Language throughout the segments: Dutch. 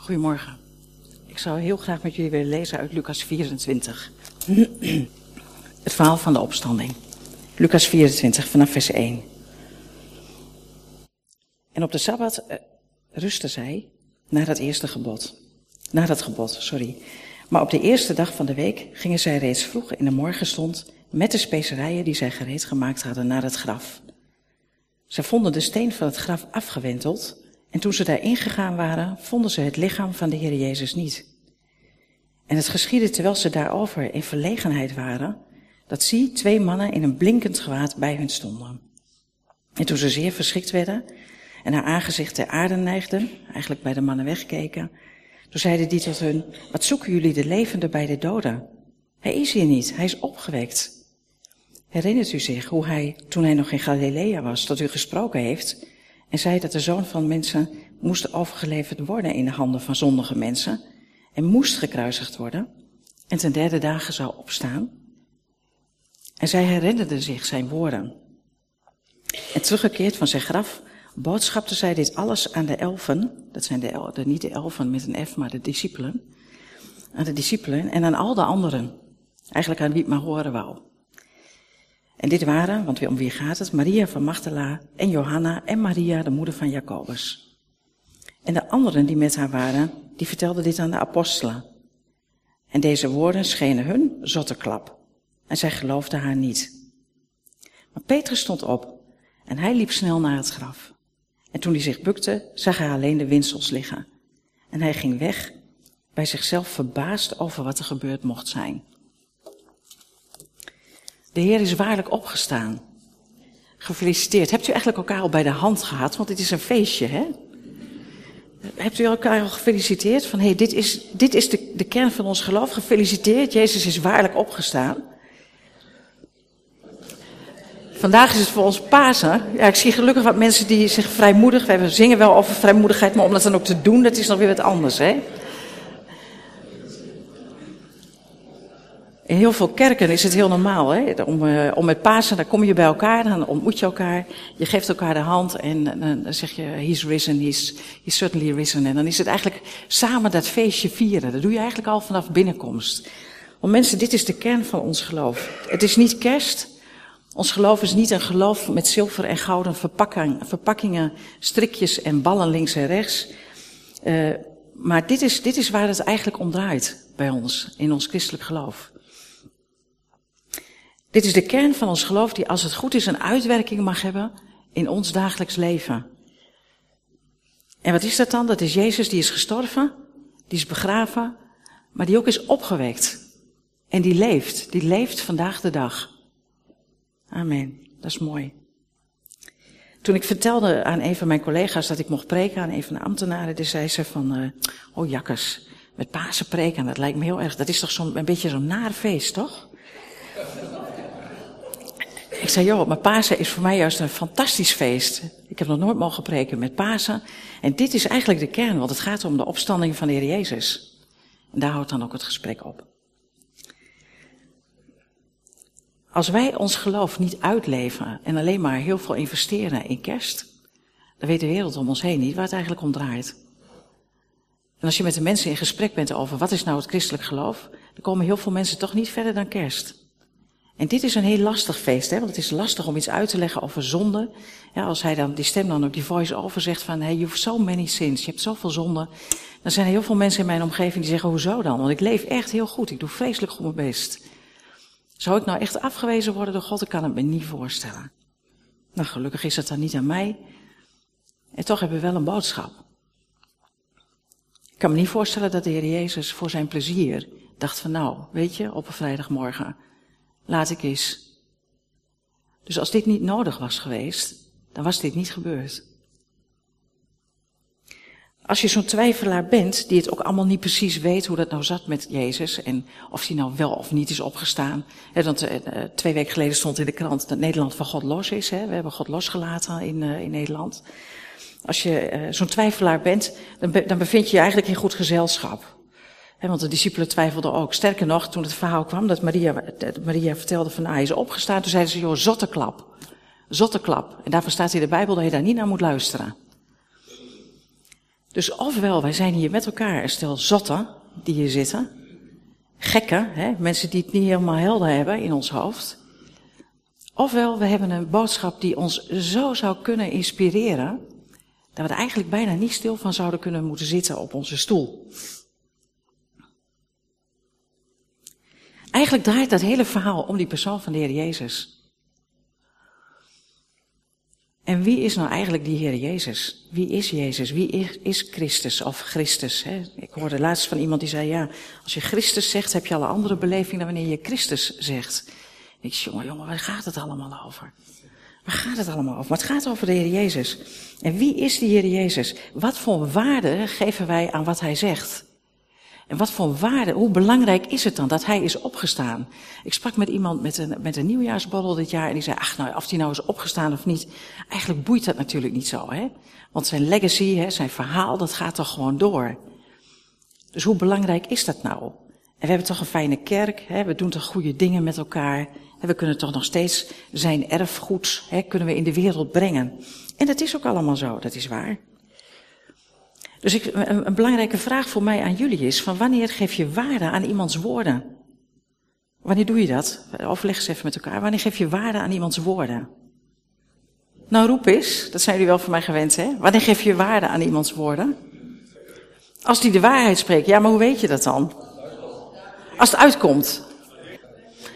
Goedemorgen. Ik zou heel graag met jullie willen lezen uit Lucas 24. Het verhaal van de opstanding. Lucas 24 vanaf vers 1. En op de Sabbat eh, rustte zij na dat eerste gebod. Na dat gebod, sorry. Maar op de eerste dag van de week gingen zij reeds vroeg in de morgenstond met de specerijen die zij gereed gemaakt hadden naar het graf. Zij vonden de steen van het graf afgewenteld en toen ze daar ingegaan waren, vonden ze het lichaam van de Heer Jezus niet. En het geschiedde terwijl ze daarover in verlegenheid waren, dat zie twee mannen in een blinkend gewaad bij hun stonden. En toen ze zeer verschrikt werden en haar aangezicht ter aarde neigden, eigenlijk bij de mannen wegkeken, toen zeiden die tot hun, wat zoeken jullie de levende bij de doden? Hij is hier niet, hij is opgewekt. Herinnert u zich hoe hij, toen hij nog in Galilea was, tot u gesproken heeft en zei dat de zoon van mensen moest overgeleverd worden in de handen van zondige mensen en moest gekruisigd worden en ten derde dagen zou opstaan? En zij herinnerden zich zijn woorden. En teruggekeerd van zijn graf boodschapte zij dit alles aan de elfen, dat zijn de, de, niet de elfen met een F, maar de discipelen, aan de discipelen en aan al de anderen. Eigenlijk aan wie het maar horen wou. En dit waren, want om wie gaat het, Maria van Magdala en Johanna en Maria, de moeder van Jacobus. En de anderen die met haar waren, die vertelden dit aan de apostelen. En deze woorden schenen hun zotte klap. En zij geloofden haar niet. Maar Petrus stond op en hij liep snel naar het graf. En toen hij zich bukte, zag hij alleen de winsels liggen. En hij ging weg, bij zichzelf verbaasd over wat er gebeurd mocht zijn. De Heer is waarlijk opgestaan. Gefeliciteerd. Hebt u eigenlijk elkaar al bij de hand gehad? Want dit is een feestje, hè? Hebt u elkaar al gefeliciteerd? Van hé, hey, dit is, dit is de, de kern van ons geloof. Gefeliciteerd. Jezus is waarlijk opgestaan. Vandaag is het voor ons Pasen. Ja, ik zie gelukkig wat mensen die zich vrijmoedig. We zingen wel over vrijmoedigheid, maar om dat dan ook te doen, dat is nog weer wat anders, hè? In heel veel kerken is het heel normaal, hè? Om, uh, om met Pasen, dan kom je bij elkaar, dan ontmoet je elkaar, je geeft elkaar de hand en dan zeg je, he's risen, he's, he's certainly risen. En dan is het eigenlijk samen dat feestje vieren. Dat doe je eigenlijk al vanaf binnenkomst. Want mensen, dit is de kern van ons geloof. Het is niet kerst, ons geloof is niet een geloof met zilver en gouden verpakking, verpakkingen, strikjes en ballen links en rechts. Uh, maar dit is, dit is waar het eigenlijk om draait bij ons, in ons christelijk geloof. Dit is de kern van ons geloof die als het goed is een uitwerking mag hebben in ons dagelijks leven. En wat is dat dan? Dat is Jezus die is gestorven, die is begraven, maar die ook is opgewekt. En die leeft, die leeft vandaag de dag. Amen. Dat is mooi. Toen ik vertelde aan een van mijn collega's dat ik mocht preken aan een van de ambtenaren, die zei ze van, uh, oh jakkers, met Pasen preken, dat lijkt me heel erg, dat is toch zo'n een beetje zo'n naar feest, toch? Ik zei, joh, maar Pasen is voor mij juist een fantastisch feest. Ik heb nog nooit mogen preken met Pasen. En dit is eigenlijk de kern, want het gaat om de opstanding van de Heer Jezus. En daar houdt dan ook het gesprek op. Als wij ons geloof niet uitleven en alleen maar heel veel investeren in kerst, dan weet de wereld om ons heen niet waar het eigenlijk om draait. En als je met de mensen in gesprek bent over wat is nou het christelijk geloof, dan komen heel veel mensen toch niet verder dan kerst. En dit is een heel lastig feest, hè? want het is lastig om iets uit te leggen over zonde. Ja, als hij dan, die stem dan ook die voice-over zegt van, hey, you have so many sins, je hebt zoveel zonde. Dan zijn er heel veel mensen in mijn omgeving die zeggen, hoezo dan? Want ik leef echt heel goed, ik doe vreselijk goed mijn best. Zou ik nou echt afgewezen worden door God? Ik kan het me niet voorstellen. Nou, gelukkig is het dan niet aan mij. En toch hebben we wel een boodschap. Ik kan me niet voorstellen dat de Heer Jezus voor zijn plezier dacht van nou, weet je, op een vrijdagmorgen, laat ik eens. Dus als dit niet nodig was geweest, dan was dit niet gebeurd. Als je zo'n twijfelaar bent, die het ook allemaal niet precies weet hoe dat nou zat met Jezus en of hij nou wel of niet is opgestaan. He, want uh, twee weken geleden stond in de krant dat Nederland van God los is. Hè? We hebben God losgelaten in, uh, in Nederland. Als je zo'n twijfelaar bent, dan, dan bevind je je eigenlijk in goed gezelschap. Want de discipelen twijfelden ook. Sterker nog, toen het verhaal kwam dat Maria, Maria vertelde van ah, hij is opgestaan, toen zeiden ze, joh, zotteklap. Zotteklap. En daarvoor staat in de Bijbel dat je daar niet naar moet luisteren. Dus ofwel, wij zijn hier met elkaar een stel zotten die hier zitten. Gekken, mensen die het niet helemaal helder hebben in ons hoofd. Ofwel, we hebben een boodschap die ons zo zou kunnen inspireren, dat we er eigenlijk bijna niet stil van zouden kunnen moeten zitten op onze stoel. Eigenlijk draait dat hele verhaal om die persoon van de Heer Jezus. En wie is nou eigenlijk die Heer Jezus? Wie is Jezus? Wie is, is Christus of Christus? Hè? Ik hoorde laatst van iemand die zei, ja, als je Christus zegt, heb je al een andere beleving dan wanneer je Christus zegt. ik zei, jongen, jongen, waar gaat het allemaal over? Waar gaat het allemaal over? Maar het gaat over de Heer Jezus. En wie is die Heer Jezus? Wat voor waarde geven wij aan wat Hij zegt? En wat voor waarde, hoe belangrijk is het dan dat hij is opgestaan? Ik sprak met iemand met een, met een nieuwjaarsborrel dit jaar en die zei, ach nou, of hij nou is opgestaan of niet, eigenlijk boeit dat natuurlijk niet zo, hè? Want zijn legacy, hè, zijn verhaal, dat gaat toch gewoon door. Dus hoe belangrijk is dat nou? En we hebben toch een fijne kerk, hè? we doen toch goede dingen met elkaar. En we kunnen toch nog steeds zijn erfgoed, hè, kunnen we in de wereld brengen. En dat is ook allemaal zo, dat is waar. Dus ik, een, belangrijke vraag voor mij aan jullie is: van wanneer geef je waarde aan iemands woorden? Wanneer doe je dat? Overleg eens even met elkaar. Wanneer geef je waarde aan iemands woorden? Nou, roep eens. Dat zijn jullie wel van mij gewend, hè? Wanneer geef je waarde aan iemands woorden? Als die de waarheid spreekt. Ja, maar hoe weet je dat dan? Als het uitkomt.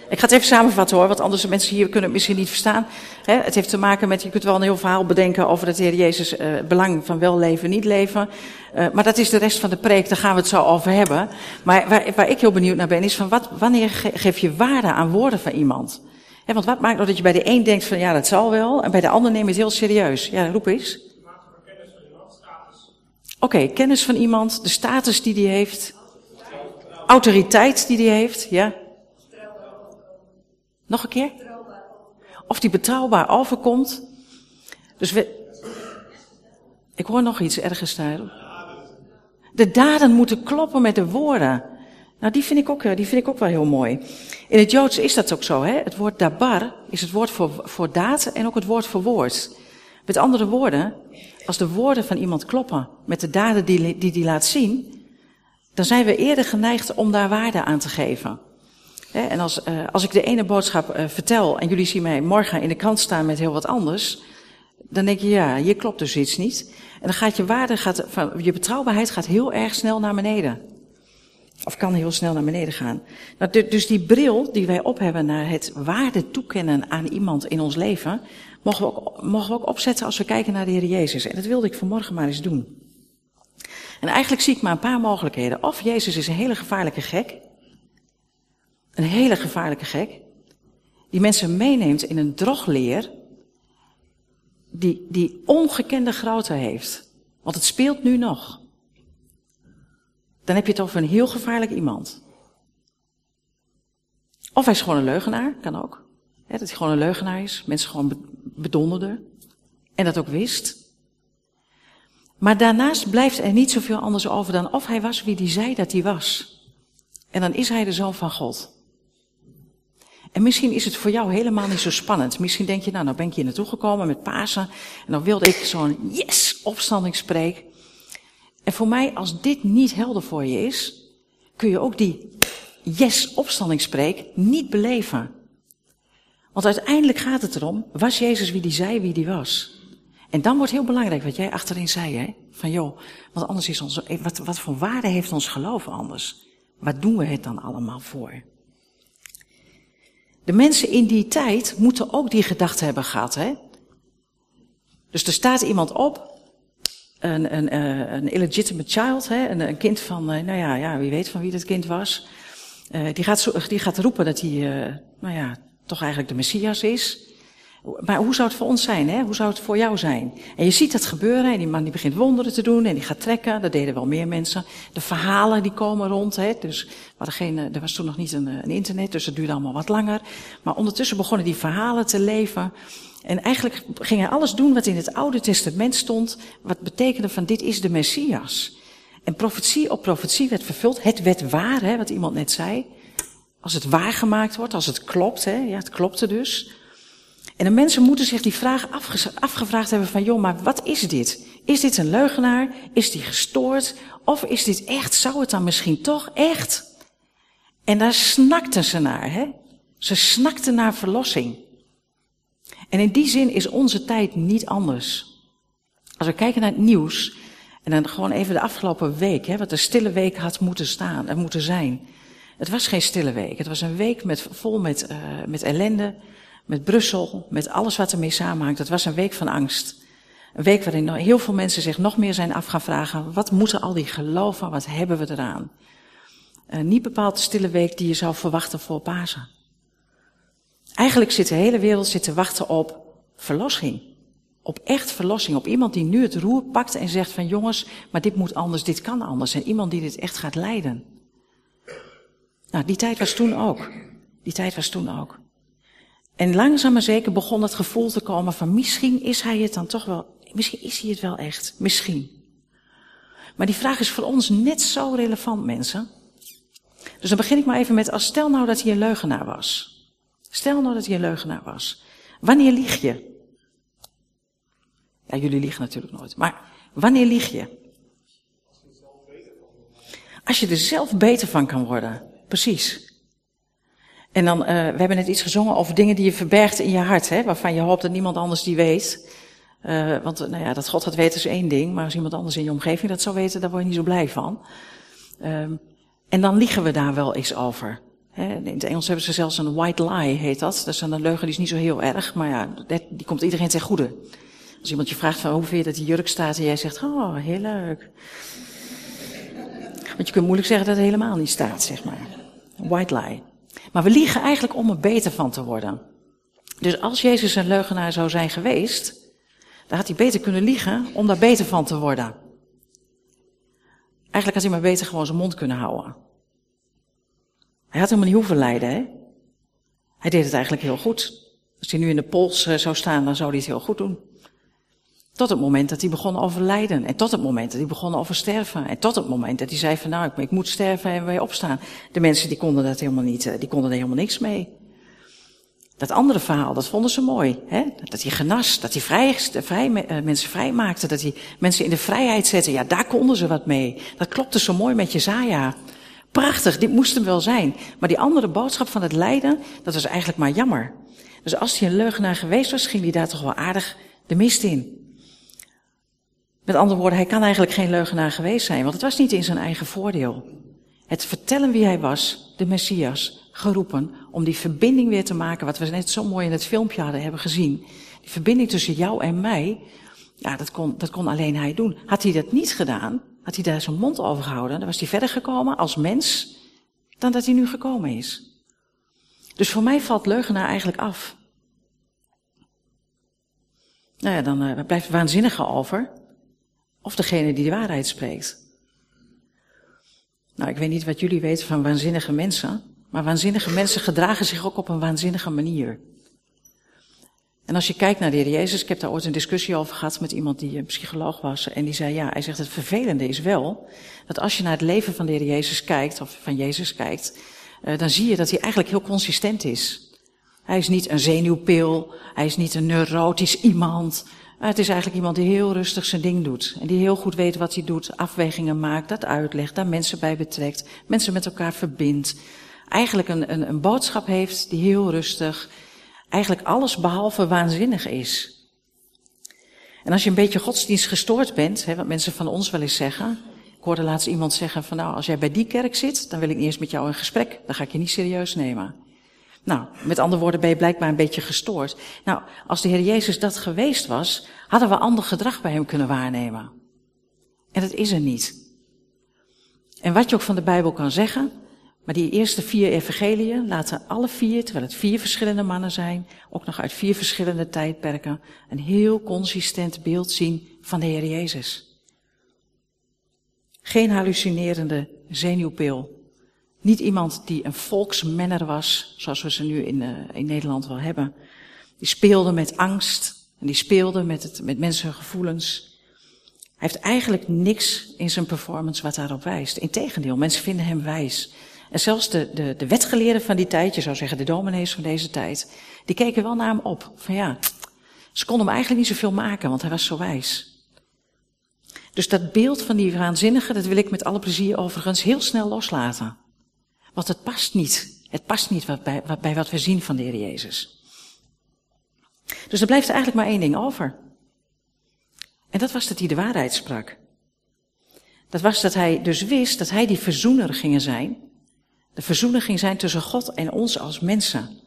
Ik ga het even samenvatten hoor, want anders mensen hier kunnen het misschien niet verstaan. het heeft te maken met, je kunt wel een heel verhaal bedenken over het Heer Jezus, uh, belang van wel leven, niet leven. Uh, maar dat is de rest van de preek, daar gaan we het zo over hebben. Maar waar, ik heel benieuwd naar ben, is van wat, wanneer geef je waarde aan woorden van iemand? want wat maakt nou dat je bij de een denkt van ja, dat zal wel, en bij de ander neem je het heel serieus? Ja, roep eens. Oké, kennis van iemand, de status die die heeft, autoriteit die die heeft, ja. Nog een keer? Of die betrouwbaar overkomt. Dus. Ik hoor nog iets ergens daar. De daden moeten kloppen met de woorden. Nou, die vind ik ook, die vind ik ook wel heel mooi. In het Joods is dat ook zo, hè? Het woord dabar is het woord voor, voor daad en ook het woord voor woord. Met andere woorden, als de woorden van iemand kloppen met de daden die die, die laat zien, dan zijn we eerder geneigd om daar waarde aan te geven. En als, uh, als ik de ene boodschap uh, vertel en jullie zien mij morgen in de krant staan met heel wat anders, dan denk je, ja, hier klopt dus iets niet. En dan gaat je waarde, gaat, je betrouwbaarheid gaat heel erg snel naar beneden. Of kan heel snel naar beneden gaan. Nou, dus die bril die wij op hebben naar het waarde toekennen aan iemand in ons leven, mogen we, ook, mogen we ook opzetten als we kijken naar de Heer Jezus. En dat wilde ik vanmorgen maar eens doen. En eigenlijk zie ik maar een paar mogelijkheden. Of Jezus is een hele gevaarlijke gek. Een hele gevaarlijke gek. Die mensen meeneemt in een drogleer. Die, die ongekende grootte heeft. Want het speelt nu nog. Dan heb je het over een heel gevaarlijk iemand. Of hij is gewoon een leugenaar, kan ook. dat hij gewoon een leugenaar is. Mensen gewoon bedonderden. En dat ook wist. Maar daarnaast blijft er niet zoveel anders over dan of hij was wie hij zei dat hij was. En dan is hij de zoon van God. En misschien is het voor jou helemaal niet zo spannend. Misschien denk je, nou, nou ben ik hier naartoe gekomen met Pasen. En dan wilde ik zo'n yes opstanding spreken. En voor mij, als dit niet helder voor je is, kun je ook die yes opstanding spreek niet beleven. Want uiteindelijk gaat het erom, was Jezus wie die zei wie die was? En dan wordt heel belangrijk wat jij achterin zei, hè? Van joh, want anders is ons, wat, wat voor waarde heeft ons geloof anders? Wat doen we het dan allemaal voor? De mensen in die tijd moeten ook die gedachte hebben gehad. Hè? Dus er staat iemand op, een, een, eh, een illegitimate child, hè? Een, een kind van, eh, nou ja, ja, wie weet van wie dat kind was. Uh, die, gaat, die gaat roepen dat hij, nou ja, toch eigenlijk de Messias is. Maar hoe zou het voor ons zijn? Hè? Hoe zou het voor jou zijn? En je ziet dat gebeuren en die man die begint wonderen te doen en die gaat trekken. Dat deden wel meer mensen. De verhalen die komen rond. Hè? Dus we geen, er was toen nog niet een, een internet, dus dat duurde allemaal wat langer. Maar ondertussen begonnen die verhalen te leven. En eigenlijk gingen alles doen wat in het Oude Testament stond. Wat betekende van dit is de Messias. En profetie op profetie werd vervuld. Het werd waar, hè, wat iemand net zei. Als het waargemaakt wordt, als het klopt, hè, ja, het klopte dus. En de mensen moeten zich die vraag afgevraagd hebben van, joh, maar wat is dit? Is dit een leugenaar? Is die gestoord? Of is dit echt? Zou het dan misschien toch echt? En daar snakten ze naar, hè? Ze snakten naar verlossing. En in die zin is onze tijd niet anders. Als we kijken naar het nieuws, en dan gewoon even de afgelopen week, hè, wat de stille week had moeten staan en moeten zijn. Het was geen stille week. Het was een week met, vol met, uh, met ellende, met Brussel, met alles wat ermee samenhangt. Het was een week van angst. Een week waarin heel veel mensen zich nog meer zijn af gaan vragen, wat moeten al die geloven, wat hebben we eraan? Uh, niet bepaald stille week die je zou verwachten voor Pasen. Eigenlijk zit de hele wereld zit te wachten op verlossing. Op echt verlossing. Op iemand die nu het roer pakt en zegt van jongens, maar dit moet anders, dit kan anders. En iemand die dit echt gaat leiden. Nou, die tijd was toen ook. Die tijd was toen ook. En langzaam maar zeker begon het gevoel te komen van misschien is hij het dan toch wel, misschien is hij het wel echt. Misschien. Maar die vraag is voor ons net zo relevant, mensen. Dus dan begin ik maar even met, als stel nou dat hij een leugenaar was. Stel nou dat hij een leugenaar was. Wanneer lieg je? Ja, jullie liegen natuurlijk nooit. Maar wanneer lieg je? Als je er zelf beter van kan worden. Precies. En dan, uh, we hebben net iets gezongen over dingen die je verbergt in je hart, hè, waarvan je hoopt dat niemand anders die weet. Uh, want nou ja, dat God dat weet is één ding, maar als iemand anders in je omgeving dat zou weten, daar word je niet zo blij van. Um, en dan liegen we daar wel eens over. In het Engels hebben ze zelfs een white lie, heet dat. Dat is een leugen die is niet zo heel erg, maar ja, die komt iedereen ten goede. Als iemand je vraagt van hoe vind je dat die jurk staat en jij zegt, oh, heel leuk. Want je kunt moeilijk zeggen dat het helemaal niet staat, zeg maar. White lie. Maar we liegen eigenlijk om er beter van te worden. Dus als Jezus een leugenaar zou zijn geweest, dan had hij beter kunnen liegen om daar beter van te worden. Eigenlijk had hij maar beter gewoon zijn mond kunnen houden. Hij had helemaal niet hoeven lijden, hè? Hij deed het eigenlijk heel goed. Als hij nu in de pols eh, zou staan, dan zou hij het heel goed doen. Tot het moment dat hij begon over lijden. En tot het moment dat hij begon over sterven. En tot het moment dat hij zei van nou, ik, moet sterven en weer opstaan. De mensen die konden dat helemaal niet, eh, die konden er helemaal niks mee. Dat andere verhaal, dat vonden ze mooi. Hè? Dat hij genas, dat hij vrij, vrij, eh, mensen vrij maakte, dat hij mensen in de vrijheid zette. Ja, daar konden ze wat mee. Dat klopte zo mooi met Jezaja. Prachtig, dit moest hem wel zijn. Maar die andere boodschap van het lijden, dat was eigenlijk maar jammer. Dus als hij een leugenaar geweest was, ging hij daar toch wel aardig de mist in. Met andere woorden, hij kan eigenlijk geen leugenaar geweest zijn, want het was niet in zijn eigen voordeel. Het vertellen wie hij was, de Messias, geroepen om die verbinding weer te maken, wat we net zo mooi in het filmpje hadden hebben gezien. Die verbinding tussen jou en mij, ja, dat kon, dat kon alleen hij doen. Had hij dat niet gedaan, had hij daar zijn mond over gehouden, dan was hij verder gekomen als mens dan dat hij nu gekomen is. Dus voor mij valt leugenaar eigenlijk af. Nou ja, dan uh, blijft het waanzinnige over. Of degene die de waarheid spreekt. Nou, ik weet niet wat jullie weten van waanzinnige mensen. Maar waanzinnige mensen gedragen zich ook op een waanzinnige manier. En als je kijkt naar de Heer Jezus, ik heb daar ooit een discussie over gehad met iemand die een psycholoog was. En die zei, ja, hij zegt het vervelende is wel, dat als je naar het leven van de Heer Jezus kijkt, of van Jezus kijkt, uh, dan zie je dat hij eigenlijk heel consistent is. Hij is niet een zenuwpil, hij is niet een neurotisch iemand. Maar het is eigenlijk iemand die heel rustig zijn ding doet. En die heel goed weet wat hij doet, afwegingen maakt, dat uitlegt, daar mensen bij betrekt, mensen met elkaar verbindt. Eigenlijk een, een, een boodschap heeft die heel rustig, eigenlijk alles behalve waanzinnig is. En als je een beetje godsdienst gestoord bent, hè, wat mensen van ons wel eens zeggen. Ik hoorde laatst iemand zeggen van nou, als jij bij die kerk zit, dan wil ik eens met jou in gesprek. Dan ga ik je niet serieus nemen. Nou, met andere woorden ben je blijkbaar een beetje gestoord. Nou, als de Heer Jezus dat geweest was, hadden we ander gedrag bij hem kunnen waarnemen. En dat is er niet. En wat je ook van de Bijbel kan zeggen, maar die eerste vier evangeliën laten alle vier, terwijl het vier verschillende mannen zijn, ook nog uit vier verschillende tijdperken, een heel consistent beeld zien van de Heer Jezus. Geen hallucinerende zenuwpil. Niet iemand die een volksmenner was, zoals we ze nu in, uh, in Nederland wel hebben. Die speelde met angst en die speelde met, het, met mensengevoelens. Hij heeft eigenlijk niks in zijn performance wat daarop wijst. Integendeel, mensen vinden hem wijs. En zelfs de, de, de wetgeleerden van die tijd, je zou zeggen de dominees van deze tijd, die keken wel naar hem op. Van ja, ze konden hem eigenlijk niet zoveel maken, want hij was zo wijs. Dus dat beeld van die waanzinnige, dat wil ik met alle plezier overigens heel snel loslaten. Want het past niet. Het past niet bij, bij wat we zien van de Heer Jezus. Dus er blijft eigenlijk maar één ding over. En dat was dat hij de waarheid sprak. Dat was dat hij dus wist dat hij die verzoener ging zijn. De verzoener ging zijn tussen God en ons als mensen.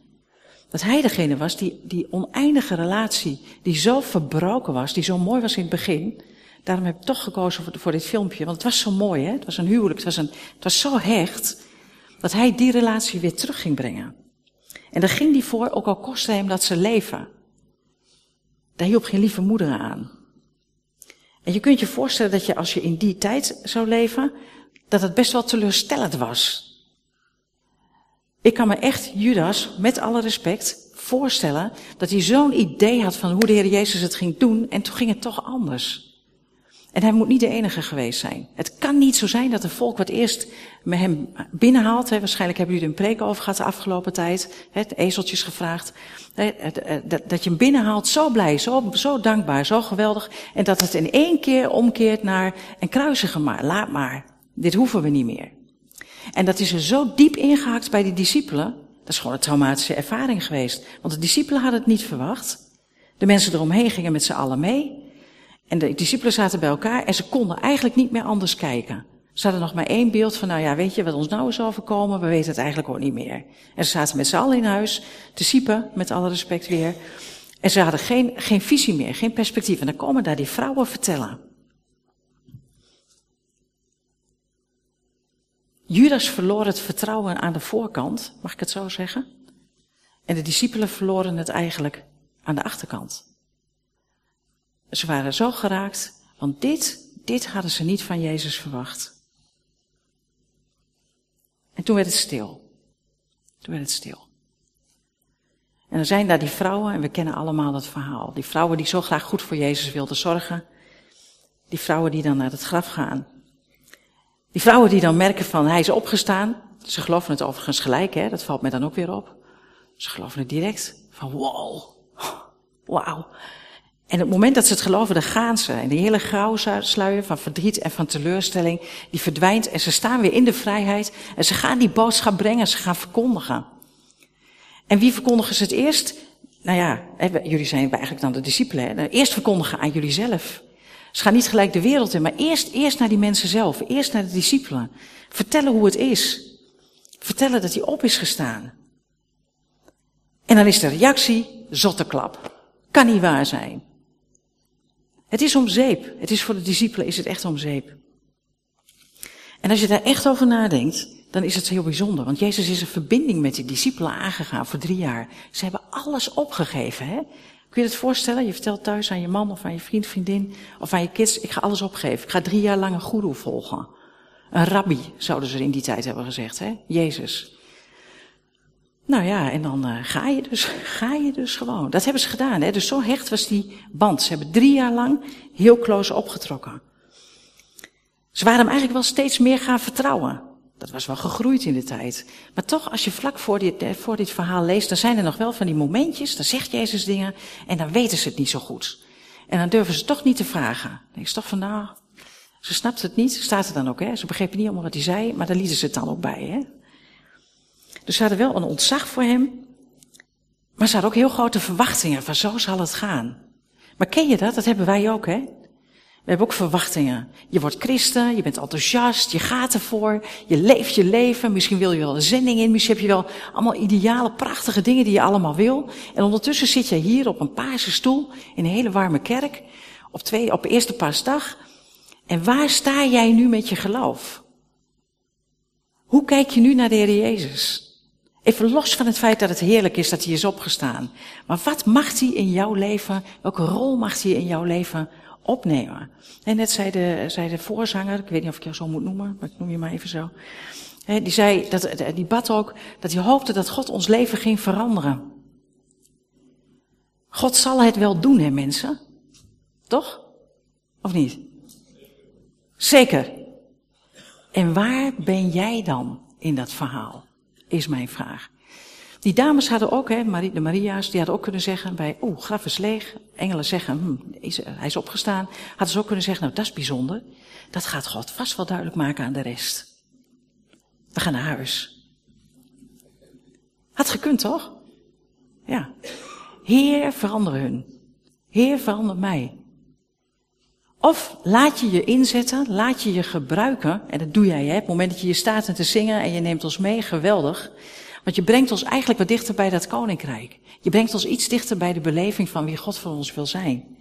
Dat hij degene was die die oneindige relatie, die zo verbroken was, die zo mooi was in het begin. Daarom heb ik toch gekozen voor, voor dit filmpje, want het was zo mooi, hè? Het was een huwelijk, het was, een, het was zo hecht, dat hij die relatie weer terug ging brengen. En daar ging hij voor, ook al kostte hem dat ze leven. Daar hielp geen lieve moeder aan. En je kunt je voorstellen dat je als je in die tijd zou leven, dat het best wel teleurstellend was. Ik kan me echt Judas, met alle respect, voorstellen dat hij zo'n idee had van hoe de Heer Jezus het ging doen en toen ging het toch anders. En hij moet niet de enige geweest zijn. Het kan niet zo zijn dat een volk wat eerst met hem binnenhaalt. Waarschijnlijk hebben jullie een preek over gehad de afgelopen tijd. Hè, ezeltjes gevraagd. Hè, dat je hem binnenhaalt, zo blij, zo, zo dankbaar, zo geweldig. En dat het in één keer omkeert naar een kruisige maar. Laat maar. Dit hoeven we niet meer. En dat is er zo diep ingehakt bij die discipelen. Dat is gewoon een traumatische ervaring geweest. Want de discipelen hadden het niet verwacht. De mensen eromheen gingen met z'n allen mee. En de discipelen zaten bij elkaar en ze konden eigenlijk niet meer anders kijken. Ze hadden nog maar één beeld van, nou ja, weet je wat ons nou is overkomen? We weten het eigenlijk ook niet meer. En ze zaten met z'n allen in huis, te siepen, met alle respect weer. En ze hadden geen, geen visie meer, geen perspectief. En dan komen daar die vrouwen vertellen. Judas verloor het vertrouwen aan de voorkant, mag ik het zo zeggen? En de discipelen verloren het eigenlijk aan de achterkant. Ze waren zo geraakt, want dit, dit hadden ze niet van Jezus verwacht. En toen werd het stil. Toen werd het stil. En er zijn daar die vrouwen, en we kennen allemaal dat verhaal. Die vrouwen die zo graag goed voor Jezus wilden zorgen. Die vrouwen die dan naar het graf gaan. Die vrouwen die dan merken van hij is opgestaan. Ze geloven het overigens gelijk, hè? dat valt mij dan ook weer op. Ze geloven het direct. Van wow, wauw. En op het moment dat ze het geloven, dan gaan ze. En die hele sluier van verdriet en van teleurstelling, die verdwijnt. En ze staan weer in de vrijheid. En ze gaan die boodschap brengen, ze gaan verkondigen. En wie verkondigen ze het eerst? Nou ja, jullie zijn eigenlijk dan de discipelen. Eerst verkondigen aan jullie zelf. Ze gaan niet gelijk de wereld in, maar eerst, eerst naar die mensen zelf. Eerst naar de discipelen. Vertellen hoe het is. Vertellen dat hij op is gestaan. En dan is de reactie, zotte klap. Kan niet waar zijn. Het is om zeep. Het is voor de discipelen is het echt om zeep. En als je daar echt over nadenkt, dan is het heel bijzonder. Want Jezus is een verbinding met die discipelen aangegaan voor drie jaar. Ze hebben alles opgegeven. Hè? Kun je het voorstellen? Je vertelt thuis aan je man of aan je vriend, vriendin of aan je kids, ik ga alles opgeven. Ik ga drie jaar lang een goeroe volgen. Een rabbi, zouden ze in die tijd hebben gezegd. Hè? Jezus. Nou ja, en dan uh, ga je dus, ga je dus gewoon. Dat hebben ze gedaan, hè. Dus zo hecht was die band. Ze hebben drie jaar lang heel close opgetrokken. Ze waren hem eigenlijk wel steeds meer gaan vertrouwen. Dat was wel gegroeid in de tijd. Maar toch, als je vlak voor dit, eh, voor dit verhaal leest, dan zijn er nog wel van die momentjes, dan zegt Jezus dingen en dan weten ze het niet zo goed. En dan durven ze toch niet te vragen. Dan denk toch van, nou, ze snapt het niet, staat er dan ook, hè. Ze begrepen niet allemaal wat hij zei, maar daar lieten ze het dan ook bij, hè. Dus ze hadden wel een ontzag voor hem. Maar ze hadden ook heel grote verwachtingen van zo zal het gaan. Maar ken je dat? Dat hebben wij ook, hè? We hebben ook verwachtingen. Je wordt christen, je bent enthousiast, je gaat ervoor, je leeft je leven. Misschien wil je wel een zending in, misschien heb je wel allemaal ideale, prachtige dingen die je allemaal wil. En ondertussen zit je hier op een paarse stoel in een hele warme kerk, op, twee, op eerste paasdag. En waar sta jij nu met je geloof? Hoe kijk je nu naar de Heer Jezus? Even los van het feit dat het heerlijk is dat hij is opgestaan. Maar wat mag hij in jouw leven, welke rol mag hij in jouw leven opnemen? En net zei de, zei de voorzanger, ik weet niet of ik jou zo moet noemen, maar ik noem je maar even zo. Die zei, dat, die bad ook, dat hij hoopte dat God ons leven ging veranderen. God zal het wel doen, hè mensen? Toch? Of niet? Zeker. En waar ben jij dan in dat verhaal? Is mijn vraag. Die dames hadden ook, hè, de Maria's, die hadden ook kunnen zeggen bij, oeh, graf is leeg. Engelen zeggen, hm, is, hij is opgestaan. Hadden ze ook kunnen zeggen, nou dat is bijzonder. Dat gaat God vast wel duidelijk maken aan de rest. We gaan naar huis. Had gekund toch? Ja. Heer, verander hun. Heer, verander mij. Of laat je je inzetten, laat je je gebruiken. En dat doe jij, hè. Op het moment dat je je staat en te zingen en je neemt ons mee, geweldig. Want je brengt ons eigenlijk wat dichter bij dat koninkrijk. Je brengt ons iets dichter bij de beleving van wie God voor ons wil zijn.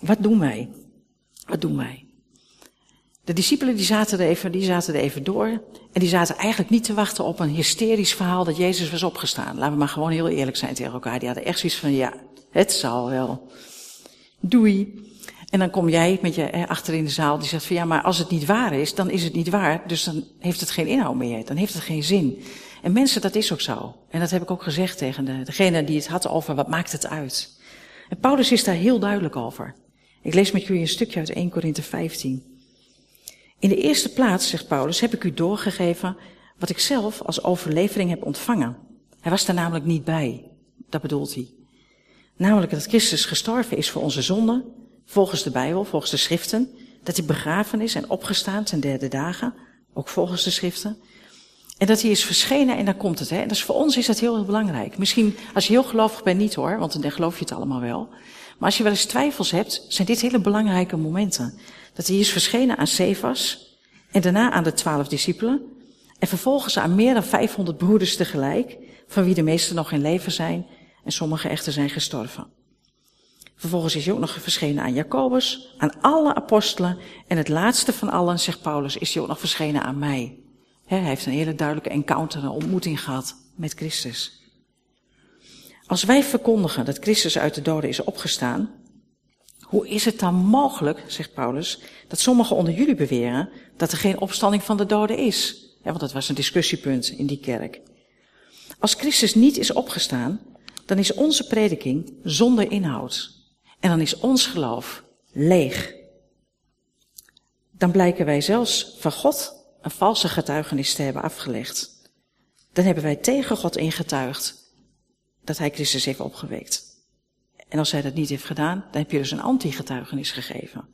Wat doen wij? Wat doen wij? De discipelen die zaten, er even, die zaten er even door. En die zaten eigenlijk niet te wachten op een hysterisch verhaal dat Jezus was opgestaan. Laten we maar gewoon heel eerlijk zijn tegen elkaar. Die hadden echt zoiets van, ja, het zal wel. Doei. En dan kom jij met je eh, achter in de zaal die zegt van ja, maar als het niet waar is, dan is het niet waar. Dus dan heeft het geen inhoud meer. Dan heeft het geen zin. En mensen, dat is ook zo. En dat heb ik ook gezegd tegen de, degene die het had over wat maakt het uit. En Paulus is daar heel duidelijk over. Ik lees met jullie een stukje uit 1 Korinthe 15. In de eerste plaats, zegt Paulus, heb ik u doorgegeven wat ik zelf als overlevering heb ontvangen. Hij was daar namelijk niet bij. Dat bedoelt hij. Namelijk dat Christus gestorven is voor onze zonden, volgens de Bijbel, volgens de schriften. Dat hij begraven is en opgestaan ten derde dagen, ook volgens de schriften. En dat hij is verschenen en dan komt het. Hè? Dus voor ons is dat heel, heel belangrijk. Misschien als je heel gelovig bent niet hoor, want dan geloof je het allemaal wel. Maar als je wel eens twijfels hebt, zijn dit hele belangrijke momenten. Dat hij is verschenen aan Cephas en daarna aan de twaalf discipelen. En vervolgens aan meer dan 500 broeders tegelijk, van wie de meesten nog in leven zijn en sommige echter zijn gestorven. Vervolgens is hij ook nog verschenen aan Jacobus, aan alle apostelen en het laatste van allen, zegt Paulus, is hij ook nog verschenen aan mij. hij heeft een hele duidelijke encounter, een ontmoeting gehad met Christus. Als wij verkondigen dat Christus uit de doden is opgestaan, hoe is het dan mogelijk, zegt Paulus, dat sommigen onder jullie beweren dat er geen opstanding van de doden is? Want dat was een discussiepunt in die kerk. Als Christus niet is opgestaan, dan is onze prediking zonder inhoud. En dan is ons geloof leeg. Dan blijken wij zelfs van God een valse getuigenis te hebben afgelegd. Dan hebben wij tegen God ingetuigd dat hij Christus heeft opgewekt. En als hij dat niet heeft gedaan, dan heb je dus een anti-getuigenis gegeven.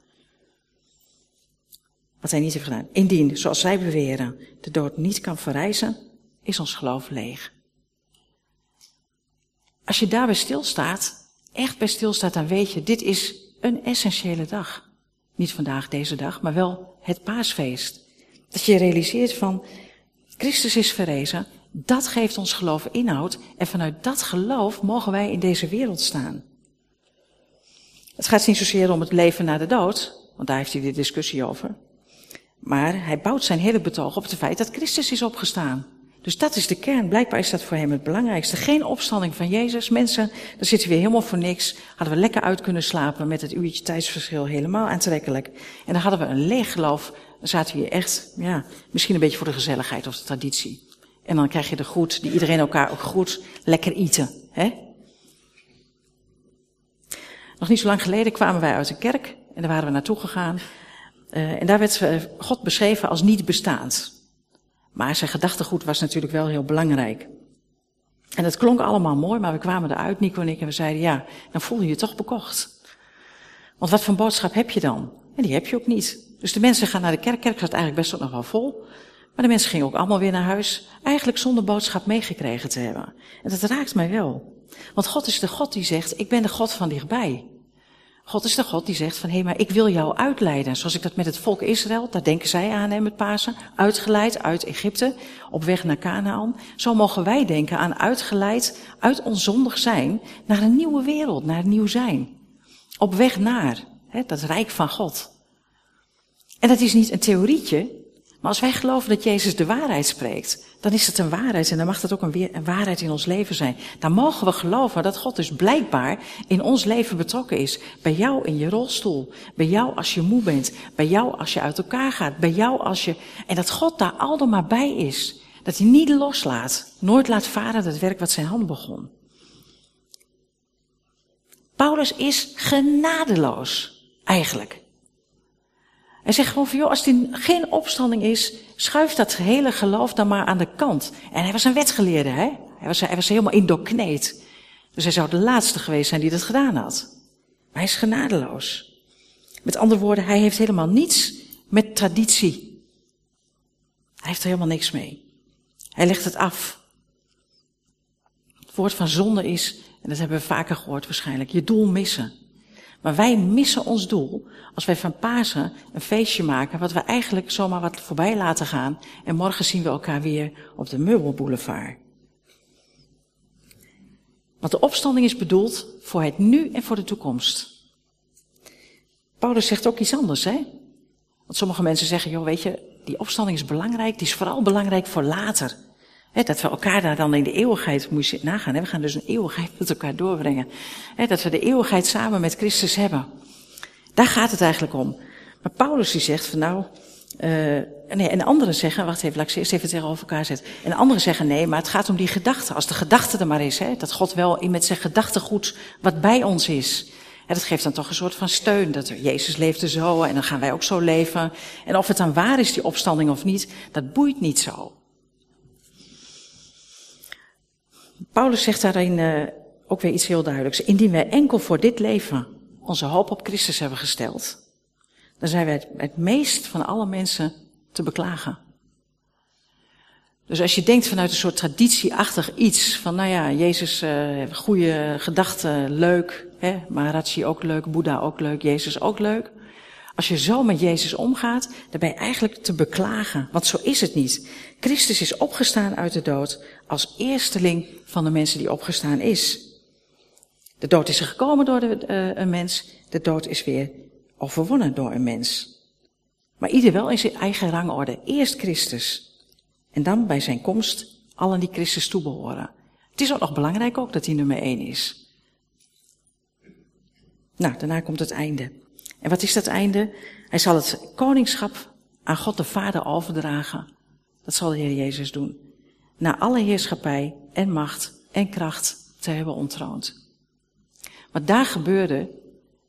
Wat hij niet heeft gedaan. Indien, zoals zij beweren, de dood niet kan verrijzen, is ons geloof leeg. Als je daarbij stilstaat, echt bij stilstaat, dan weet je, dit is een essentiële dag. Niet vandaag, deze dag, maar wel het paasfeest. Dat je realiseert van, Christus is verrezen, dat geeft ons geloof inhoud en vanuit dat geloof mogen wij in deze wereld staan. Het gaat niet zozeer om het leven na de dood, want daar heeft hij de discussie over. Maar hij bouwt zijn hele betoog op het feit dat Christus is opgestaan. Dus dat is de kern. Blijkbaar is dat voor hem het belangrijkste. Geen opstanding van Jezus. Mensen, daar zitten we helemaal voor niks. Hadden we lekker uit kunnen slapen met het uurtje tijdsverschil. Helemaal aantrekkelijk. En dan hadden we een leeg geloof. Dan zaten we hier echt, ja, misschien een beetje voor de gezelligheid of de traditie. En dan krijg je de groet, die iedereen elkaar ook groet. Lekker eten, hè? Nog niet zo lang geleden kwamen wij uit een kerk. En daar waren we naartoe gegaan. Uh, en daar werd God beschreven als niet bestaand. Maar zijn gedachtegoed was natuurlijk wel heel belangrijk. En het klonk allemaal mooi, maar we kwamen eruit, Nico en ik, en we zeiden, ja, dan voel je je toch bekocht. Want wat voor boodschap heb je dan? En die heb je ook niet. Dus de mensen gaan naar de kerk, kerk zat eigenlijk best nog wel vol. Maar de mensen gingen ook allemaal weer naar huis, eigenlijk zonder boodschap meegekregen te hebben. En dat raakt mij wel. Want God is de God die zegt, ik ben de God van dichtbij. God is de God die zegt van, hé, hey, maar ik wil jou uitleiden. Zoals ik dat met het volk Israël, daar denken zij aan hè, met Pasen. Uitgeleid uit Egypte, op weg naar Canaan. Zo mogen wij denken aan uitgeleid uit ons zondig zijn naar een nieuwe wereld, naar nieuw zijn. Op weg naar hè, dat rijk van God. En dat is niet een theorietje, maar als wij geloven dat Jezus de waarheid spreekt, dan is het een waarheid en dan mag dat ook een, waarheid in ons leven zijn. Dan mogen we geloven dat God dus blijkbaar in ons leven betrokken is. Bij jou in je rolstoel, bij jou als je moe bent, bij jou als je uit elkaar gaat, bij jou als je... En dat God daar al maar bij is. Dat hij niet loslaat, nooit laat varen dat werk wat zijn hand begon. Paulus is genadeloos, eigenlijk. Hij zegt gewoon van, joh, als er geen opstanding is, schuif dat hele geloof dan maar aan de kant. En hij was een wetgeleerde, hè? Hij was, hij was helemaal indokneed. Dus hij zou de laatste geweest zijn die dat gedaan had. Maar hij is genadeloos. Met andere woorden, hij heeft helemaal niets met traditie. Hij heeft er helemaal niks mee. Hij legt het af. Het woord van zonde is, en dat hebben we vaker gehoord waarschijnlijk, je doel missen. Maar wij missen ons doel als wij van Pasen een feestje maken, wat we eigenlijk zomaar wat voorbij laten gaan. En morgen zien we elkaar weer op de Meubelboulevard. Want de opstanding is bedoeld voor het nu en voor de toekomst. Paulus zegt ook iets anders, hè? Want sommige mensen zeggen, joh, weet je, die opstanding is belangrijk, die is vooral belangrijk voor later. He, dat we elkaar daar dan in de eeuwigheid, moet je nagaan, he, we gaan dus een eeuwigheid met elkaar doorbrengen. He, dat we de eeuwigheid samen met Christus hebben. Daar gaat het eigenlijk om. Maar Paulus die zegt van nou, uh, nee, en anderen zeggen, wacht even, laat ik eerst even tegenover elkaar zetten. En anderen zeggen nee, maar het gaat om die gedachte. Als de gedachte er maar is, hè, dat God wel met zijn gedachtegoed wat bij ons is. En dat geeft dan toch een soort van steun. Dat Jezus leefde zo en dan gaan wij ook zo leven. En of het dan waar is, die opstanding of niet, dat boeit niet zo. Paulus zegt daarin uh, ook weer iets heel duidelijks. Indien wij enkel voor dit leven onze hoop op Christus hebben gesteld, dan zijn wij het, meest van alle mensen te beklagen. Dus als je denkt vanuit een soort traditieachtig iets, van nou ja, Jezus, uh, goede gedachten, leuk, hè, Maharaji ook leuk, Boeddha ook leuk, Jezus ook leuk. Als je zo met Jezus omgaat, dan ben je eigenlijk te beklagen, want zo is het niet. Christus is opgestaan uit de dood als eersteling van de mensen die opgestaan is. De dood is er gekomen door de, uh, een mens, de dood is weer overwonnen door een mens. Maar ieder wel in zijn eigen rangorde. Eerst Christus. En dan bij zijn komst allen die Christus toebehoren. Het is ook nog belangrijk ook dat hij nummer één is. Nou, daarna komt het einde. En wat is dat einde? Hij zal het koningschap aan God de Vader overdragen. Dat zal de Heer Jezus doen. Na alle heerschappij en macht en kracht te hebben ontroond. Wat daar gebeurde,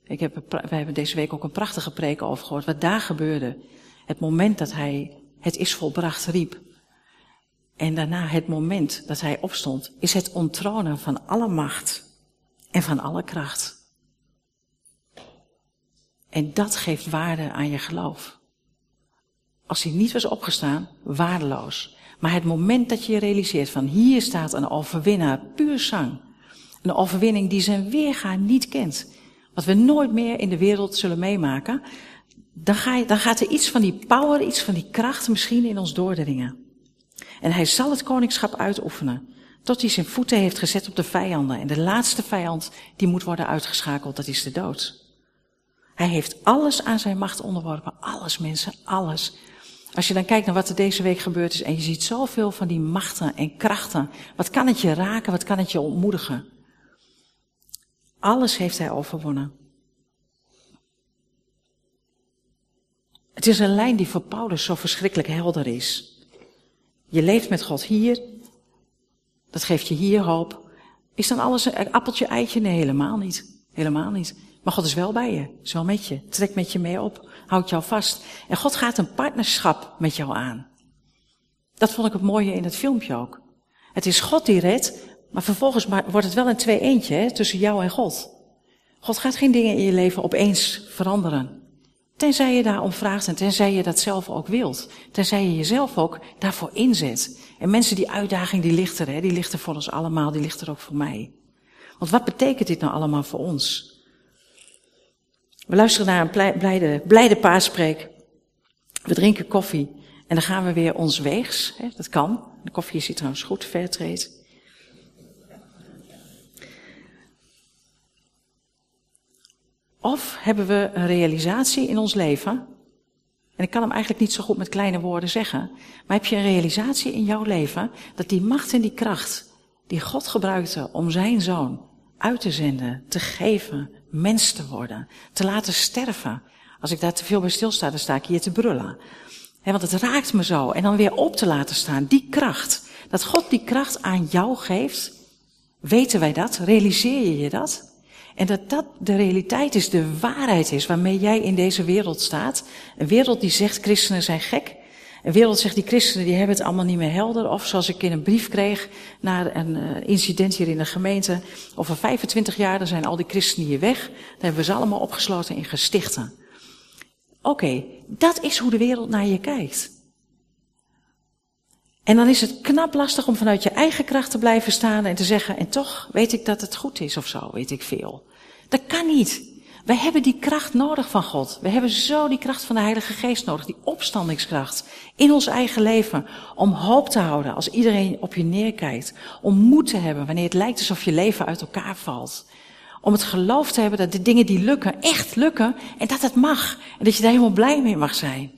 ik heb, wij hebben deze week ook een prachtige preek over gehoord. Wat daar gebeurde, het moment dat hij het is volbracht riep. En daarna het moment dat hij opstond, is het onttronen van alle macht en van alle kracht. En dat geeft waarde aan je geloof. Als hij niet was opgestaan, waardeloos. Maar het moment dat je je realiseert van hier staat een overwinnaar, puur zang. Een overwinning die zijn weerga niet kent. Wat we nooit meer in de wereld zullen meemaken. Dan, ga je, dan gaat er iets van die power, iets van die kracht misschien in ons doordringen. En hij zal het koningschap uitoefenen. Tot hij zijn voeten heeft gezet op de vijanden. En de laatste vijand die moet worden uitgeschakeld, dat is de dood. Hij heeft alles aan zijn macht onderworpen. Alles mensen, alles. Als je dan kijkt naar wat er deze week gebeurd is en je ziet zoveel van die machten en krachten. Wat kan het je raken, wat kan het je ontmoedigen? Alles heeft hij overwonnen. Het is een lijn die voor Paulus zo verschrikkelijk helder is. Je leeft met God hier. Dat geeft je hier hoop. Is dan alles een appeltje, eitje? Nee, helemaal niet. Helemaal niet. Maar God is wel bij je, is wel met je, trekt met je mee op, houdt jou vast. En God gaat een partnerschap met jou aan. Dat vond ik het mooie in het filmpje ook. Het is God die redt, maar vervolgens wordt het wel een twee-eentje hè, tussen jou en God. God gaat geen dingen in je leven opeens veranderen. Tenzij je daarom vraagt en tenzij je dat zelf ook wilt. Tenzij je jezelf ook daarvoor inzet. En mensen, die uitdaging die ligt er, hè, die ligt er voor ons allemaal, die ligt er ook voor mij. Want wat betekent dit nou allemaal voor ons? We luisteren naar een blijde, blijde paaspreek. We drinken koffie. En dan gaan we weer ons weegs. Hè, dat kan. De koffie is hier trouwens goed, fairtrade. Of hebben we een realisatie in ons leven. En ik kan hem eigenlijk niet zo goed met kleine woorden zeggen. Maar heb je een realisatie in jouw leven dat die macht en die kracht die God gebruikte om zijn zoon uit te zenden, te geven, mens te worden, te laten sterven. Als ik daar te veel bij stilsta, dan sta ik hier te brullen. want het raakt me zo. En dan weer op te laten staan. Die kracht. Dat God die kracht aan jou geeft. Weten wij dat? Realiseer je je dat? En dat dat de realiteit is, de waarheid is waarmee jij in deze wereld staat. Een wereld die zegt christenen zijn gek. Een wereld zegt die christenen die hebben het allemaal niet meer helder. Of zoals ik in een brief kreeg na een uh, incident hier in de gemeente. Over 25 jaar dan zijn al die christenen hier weg. Dan hebben we ze allemaal opgesloten in gestichten. Oké, dat is hoe de wereld naar je kijkt. En dan is het knap lastig om vanuit je eigen kracht te blijven staan en te zeggen, en toch weet ik dat het goed is of zo, weet ik veel. Dat kan niet. We hebben die kracht nodig van God. We hebben zo die kracht van de Heilige Geest nodig, die opstandingskracht in ons eigen leven. Om hoop te houden als iedereen op je neerkijkt. Om moed te hebben wanneer het lijkt alsof je leven uit elkaar valt. Om het geloof te hebben dat de dingen die lukken, echt lukken en dat het mag. En dat je daar helemaal blij mee mag zijn.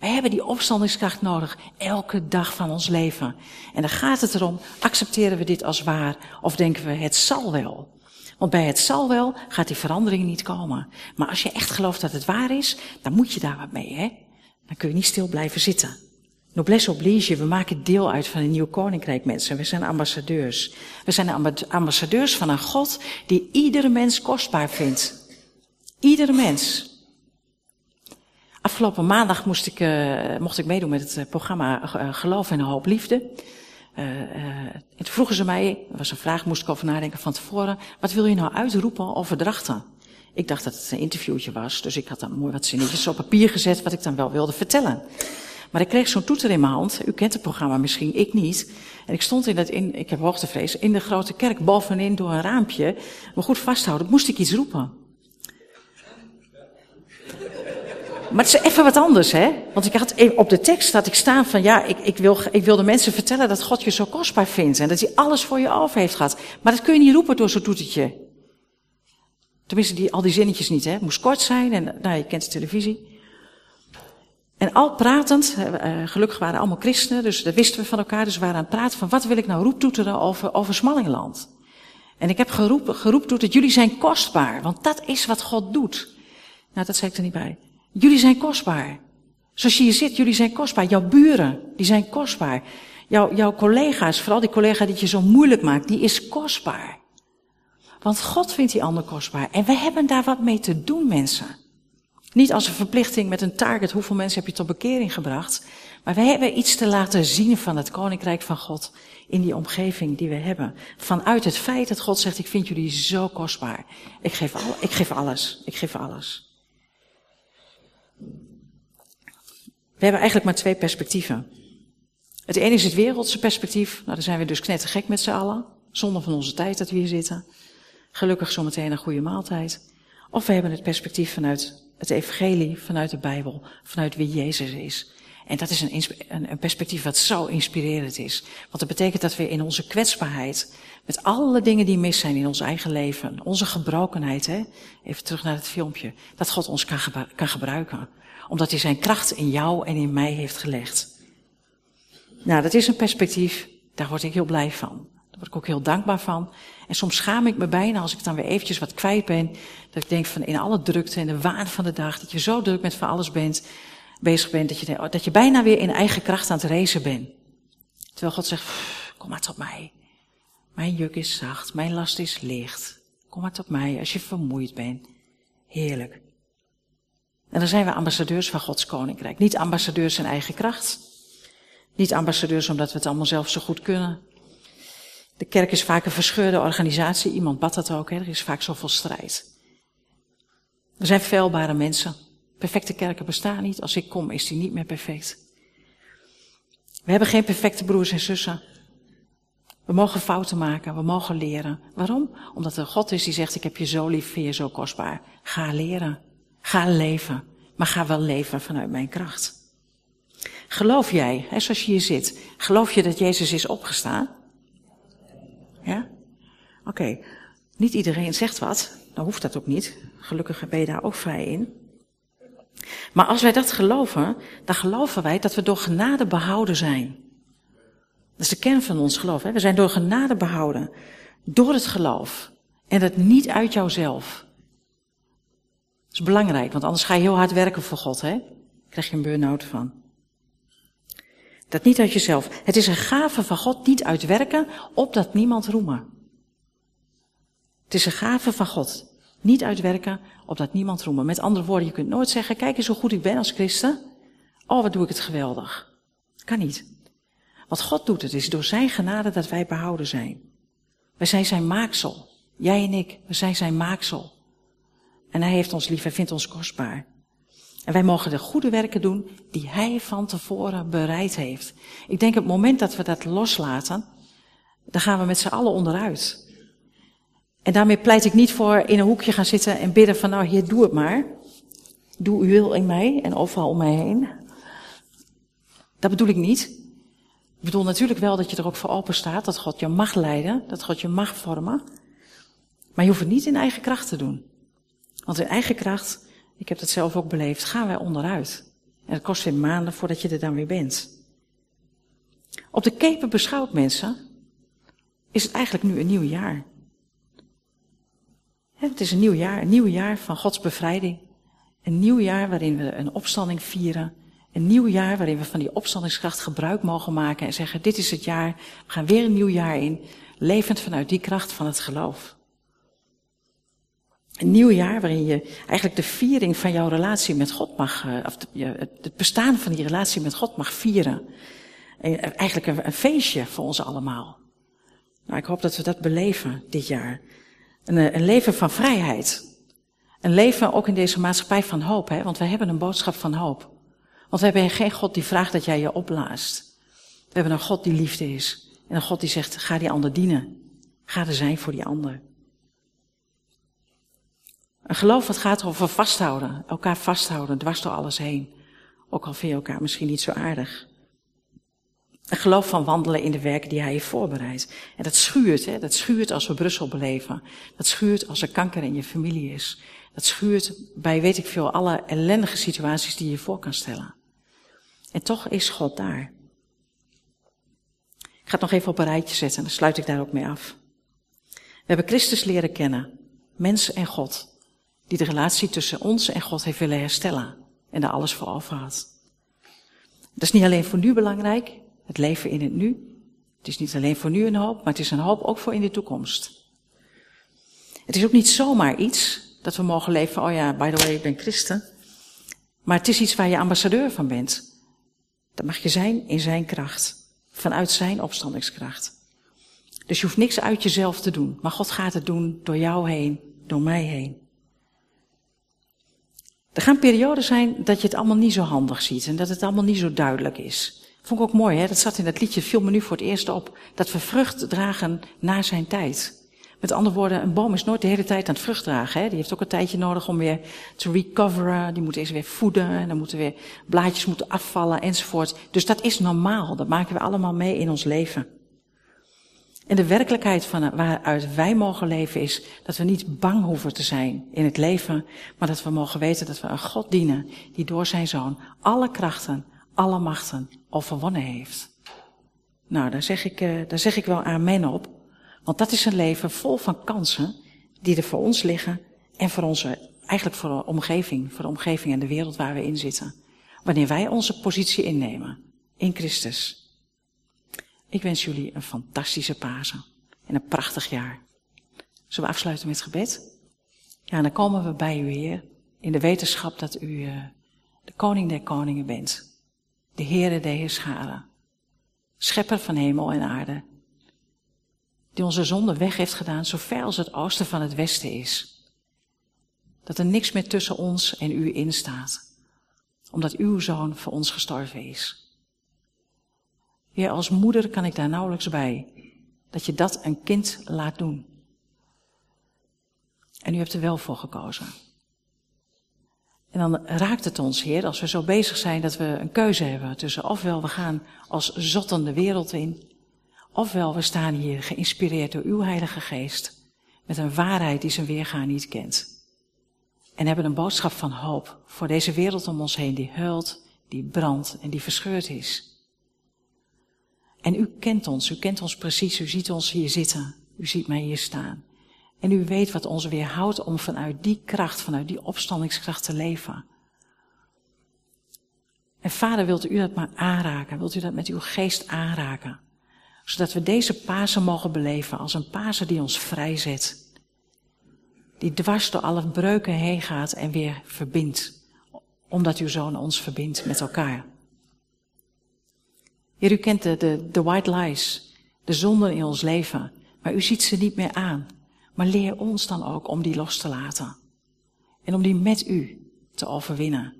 Wij hebben die opstandingskracht nodig elke dag van ons leven. En dan gaat het erom, accepteren we dit als waar of denken we het zal wel. Want bij het zal wel gaat die verandering niet komen. Maar als je echt gelooft dat het waar is, dan moet je daar wat mee, hè? Dan kun je niet stil blijven zitten. Noblesse oblige, we maken deel uit van een nieuw koninkrijk, mensen. We zijn ambassadeurs. We zijn ambassadeurs van een God die iedere mens kostbaar vindt. Iedere mens. Afgelopen maandag moest ik, uh, mocht ik meedoen met het eh, programma uh, Geloof en Hoop Liefde. En toen vroegen ze mij, was een vraag, moest ik over nadenken van tevoren. Wat wil je nou uitroepen over drachten? Ik dacht dat het een interviewtje was, dus ik had dan mooi wat zinnetjes op papier gezet wat ik dan wel wilde vertellen. Maar ik kreeg zo'n toeter in mijn hand. U kent het programma misschien, ik niet. En ik stond in het, in, ik heb hoogtevrees, in de grote kerk bovenin door een raampje. Me goed vasthouden, moest ik iets roepen. Maar het is even wat anders, hè? Want ik had op de tekst had ik staan van ja, ik, ik, wil, ik wil de mensen vertellen dat God je zo kostbaar vindt en dat hij alles voor je over heeft gehad. Maar dat kun je niet roepen door zo'n toetertje. Tenminste, die, al die zinnetjes niet, hè? Het moest kort zijn en nou, je kent de televisie. En al pratend, uh, gelukkig waren allemaal christenen, dus dat wisten we van elkaar, dus we waren aan het praten van wat wil ik nou roeptoeteren over, over Smallingland. En ik heb geroepen, jullie zijn kostbaar, want dat is wat God doet. Nou, dat zei ik er niet bij. Jullie zijn kostbaar. Zoals je hier zit, jullie zijn kostbaar. Jouw buren, die zijn kostbaar. Jouw, jouw collega's, vooral die collega die je zo moeilijk maakt, die is kostbaar. Want God vindt die ander kostbaar. En we hebben daar wat mee te doen, mensen. Niet als een verplichting met een target, hoeveel mensen heb je tot bekering gebracht. Maar we hebben iets te laten zien van het koninkrijk van God in die omgeving die we hebben. Vanuit het feit dat God zegt, ik vind jullie zo kostbaar. Ik geef, al, ik geef alles. Ik geef alles. We hebben eigenlijk maar twee perspectieven. Het ene is het wereldse perspectief. Nou, dan zijn we dus knettergek met z'n allen. Zonder van onze tijd dat we hier zitten. Gelukkig zometeen een goede maaltijd. Of we hebben het perspectief vanuit het evangelie, vanuit de Bijbel, vanuit wie Jezus is. En dat is een, een, perspectief wat zo inspirerend is. Want dat betekent dat we in onze kwetsbaarheid, met alle dingen die mis zijn in ons eigen leven, onze gebrokenheid, hè, even terug naar het filmpje, dat God ons kan, kan gebruiken omdat hij zijn kracht in jou en in mij heeft gelegd. Nou, dat is een perspectief, daar word ik heel blij van. Daar word ik ook heel dankbaar van. En soms schaam ik me bijna als ik dan weer eventjes wat kwijt ben. Dat ik denk van in alle drukte en de waan van de dag, dat je zo druk met van alles bent, bezig bent, dat je, dat je bijna weer in eigen kracht aan het racen bent. Terwijl God zegt, kom maar tot mij. Mijn juk is zacht, mijn last is licht. Kom maar tot mij als je vermoeid bent. Heerlijk. En dan zijn we ambassadeurs van Gods koninkrijk. Niet ambassadeurs in eigen kracht. Niet ambassadeurs omdat we het allemaal zelf zo goed kunnen. De kerk is vaak een verscheurde organisatie. Iemand bad dat ook. Hè? Er is vaak zoveel strijd. We zijn feilbare mensen. Perfecte kerken bestaan niet. Als ik kom, is die niet meer perfect. We hebben geen perfecte broers en zussen. We mogen fouten maken, we mogen leren. Waarom? Omdat er God is die zegt, ik heb je zo lief, vind je zo kostbaar. Ga leren. Ga leven, maar ga wel leven vanuit mijn kracht. Geloof jij, hè, zoals je hier zit, geloof je dat Jezus is opgestaan? Ja? Oké. Niet iedereen zegt wat, dan hoeft dat ook niet. Gelukkig ben je daar ook vrij in. Maar als wij dat geloven, dan geloven wij dat we door genade behouden zijn. Dat is de kern van ons geloof. Hè? We zijn door genade behouden. Door het geloof. En dat niet uit jouzelf is belangrijk, want anders ga je heel hard werken voor God, hè? Krijg je een burn-out van. Dat niet uit jezelf. Het is een gave van God, niet uit werken, opdat niemand roemen. Het is een gave van God. Niet uitwerken, opdat niemand roemen. Met andere woorden, je kunt nooit zeggen, kijk eens hoe goed ik ben als christen. Oh, wat doe ik het geweldig. Kan niet. Wat God doet, het is door zijn genade dat wij behouden zijn. Wij zijn zijn maaksel. Jij en ik, we zijn zijn maaksel. En hij heeft ons lief, hij vindt ons kostbaar. En wij mogen de goede werken doen die hij van tevoren bereid heeft. Ik denk het moment dat we dat loslaten, dan gaan we met z'n allen onderuit. En daarmee pleit ik niet voor in een hoekje gaan zitten en bidden van nou heer doe het maar. Doe uw wil in mij en overal om mij heen. Dat bedoel ik niet. Ik bedoel natuurlijk wel dat je er ook voor open staat, dat God je mag leiden, dat God je mag vormen. Maar je hoeft het niet in eigen kracht te doen. Want in eigen kracht, ik heb dat zelf ook beleefd, gaan wij onderuit. En het kost weer maanden voordat je er dan weer bent. Op de keper beschouwd mensen, is het eigenlijk nu een nieuw jaar. Het is een nieuw jaar, een nieuw jaar van Gods bevrijding. Een nieuw jaar waarin we een opstanding vieren. Een nieuw jaar waarin we van die opstandingskracht gebruik mogen maken en zeggen, dit is het jaar, we gaan weer een nieuw jaar in, levend vanuit die kracht van het geloof. Een nieuw jaar waarin je eigenlijk de viering van jouw relatie met God mag, eh, of het bestaan van die relatie met God mag vieren. Eigenlijk een, een feestje voor ons allemaal. Nou, ik hoop dat we dat beleven dit jaar. Een, eh, een leven van vrijheid. Een leven ook in deze maatschappij van hoop, hè? want we hebben een boodschap van hoop. Want we hebben geen God die vraagt dat jij je opblaast. We hebben een God die liefde is. En een God die zegt, ga die ander dienen. Ga er zijn voor die ander. Een geloof wat gaat over vasthouden. Elkaar vasthouden, dwars door alles heen. Ook al vind je elkaar misschien niet zo aardig. Een geloof van wandelen in de werken die hij heeft voorbereid. En dat schuurt, hè? dat schuurt als we Brussel beleven. Dat schuurt als er kanker in je familie is. Dat schuurt bij, weet ik veel, alle ellendige situaties die je voor kan stellen. En toch is God daar. Ik ga het nog even op een rijtje zetten en dan sluit ik daar ook mee af. We hebben Christus leren kennen, mens en God, die de relatie tussen ons en God heeft willen herstellen en daar alles voor over had. Dat is niet alleen voor nu belangrijk, het leven in het nu. Het is niet alleen voor nu een hoop, maar het is een hoop ook voor in de toekomst. Het is ook niet zomaar iets dat we mogen leven, oh ja, by the way, ik ben christen. Maar het is iets waar je ambassadeur van bent. Dat mag je zijn in zijn kracht. Vanuit zijn opstandingskracht. Dus je hoeft niks uit jezelf te doen. Maar God gaat het doen door jou heen, door mij heen. Er gaan perioden zijn dat je het allemaal niet zo handig ziet en dat het allemaal niet zo duidelijk is. Vond ik ook mooi, hè? dat zat in dat liedje, viel me nu voor het eerst op. Dat we vrucht dragen na zijn tijd. Met andere woorden, een boom is nooit de hele tijd aan het vrucht dragen. Hè? Die heeft ook een tijdje nodig om weer te recoveren. Die moet eerst weer voeden. En dan moeten weer blaadjes moeten afvallen enzovoort. Dus dat is normaal. Dat maken we allemaal mee in ons leven. En de werkelijkheid van waaruit wij mogen leven is dat we niet bang hoeven te zijn in het leven, maar dat we mogen weten dat we een God dienen die door zijn zoon alle krachten, alle machten overwonnen heeft. Nou, daar zeg ik, uh, daar zeg ik wel amen op. Want dat is een leven vol van kansen die er voor ons liggen en voor onze, eigenlijk voor de omgeving, voor de omgeving en de wereld waar we in zitten. Wanneer wij onze positie innemen in Christus. Ik wens jullie een fantastische Pasen en een prachtig jaar. Zullen we afsluiten met gebed? Ja, dan komen we bij u, Heer, in de wetenschap dat u uh, de koning der koningen bent. De Heere der Heerscharen. Schepper van hemel en aarde die onze zonde weg heeft gedaan, zo ver als het oosten van het westen is. Dat er niks meer tussen ons en u in staat, omdat uw zoon voor ons gestorven is. Ja, als moeder kan ik daar nauwelijks bij, dat je dat een kind laat doen. En u hebt er wel voor gekozen. En dan raakt het ons, Heer, als we zo bezig zijn dat we een keuze hebben tussen ofwel we gaan als zotten de wereld in, Ofwel, we staan hier geïnspireerd door uw Heilige Geest, met een waarheid die zijn weergaan niet kent. En hebben een boodschap van hoop voor deze wereld om ons heen die huilt, die brandt en die verscheurd is. En u kent ons, u kent ons precies, u ziet ons hier zitten, u ziet mij hier staan. En u weet wat ons weerhoudt om vanuit die kracht, vanuit die opstandingskracht te leven. En vader, wilt u dat maar aanraken? Wilt u dat met uw geest aanraken? Zodat we deze Pasen mogen beleven als een Pasen die ons vrijzet. Die dwars door alle breuken heen gaat en weer verbindt. Omdat uw zoon ons verbindt met elkaar. Heer, u kent de, de, de white lies, de zonden in ons leven, maar u ziet ze niet meer aan. Maar leer ons dan ook om die los te laten. En om die met u te overwinnen.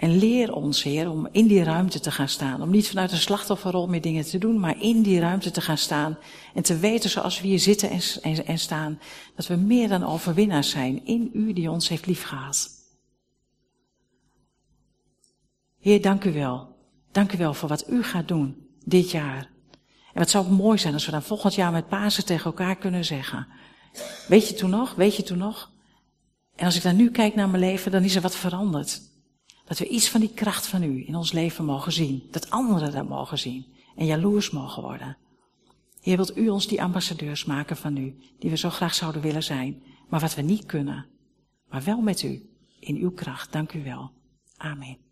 En leer ons, Heer, om in die ruimte te gaan staan. Om niet vanuit een slachtofferrol meer dingen te doen, maar in die ruimte te gaan staan. En te weten, zoals we hier zitten en, en, staan, dat we meer dan overwinnaars zijn in U die ons heeft liefgehad. Heer, dank u wel. Dank u wel voor wat U gaat doen dit jaar. En wat zou mooi zijn als we dan volgend jaar met Pasen tegen elkaar kunnen zeggen. Weet je toen nog? Weet je toen nog? En als ik dan nu kijk naar mijn leven, dan is er wat veranderd. Dat we iets van die kracht van u in ons leven mogen zien. Dat anderen dat mogen zien. En jaloers mogen worden. Heer, wilt u ons die ambassadeurs maken van u, die we zo graag zouden willen zijn, maar wat we niet kunnen. Maar wel met u, in uw kracht. Dank u wel. Amen.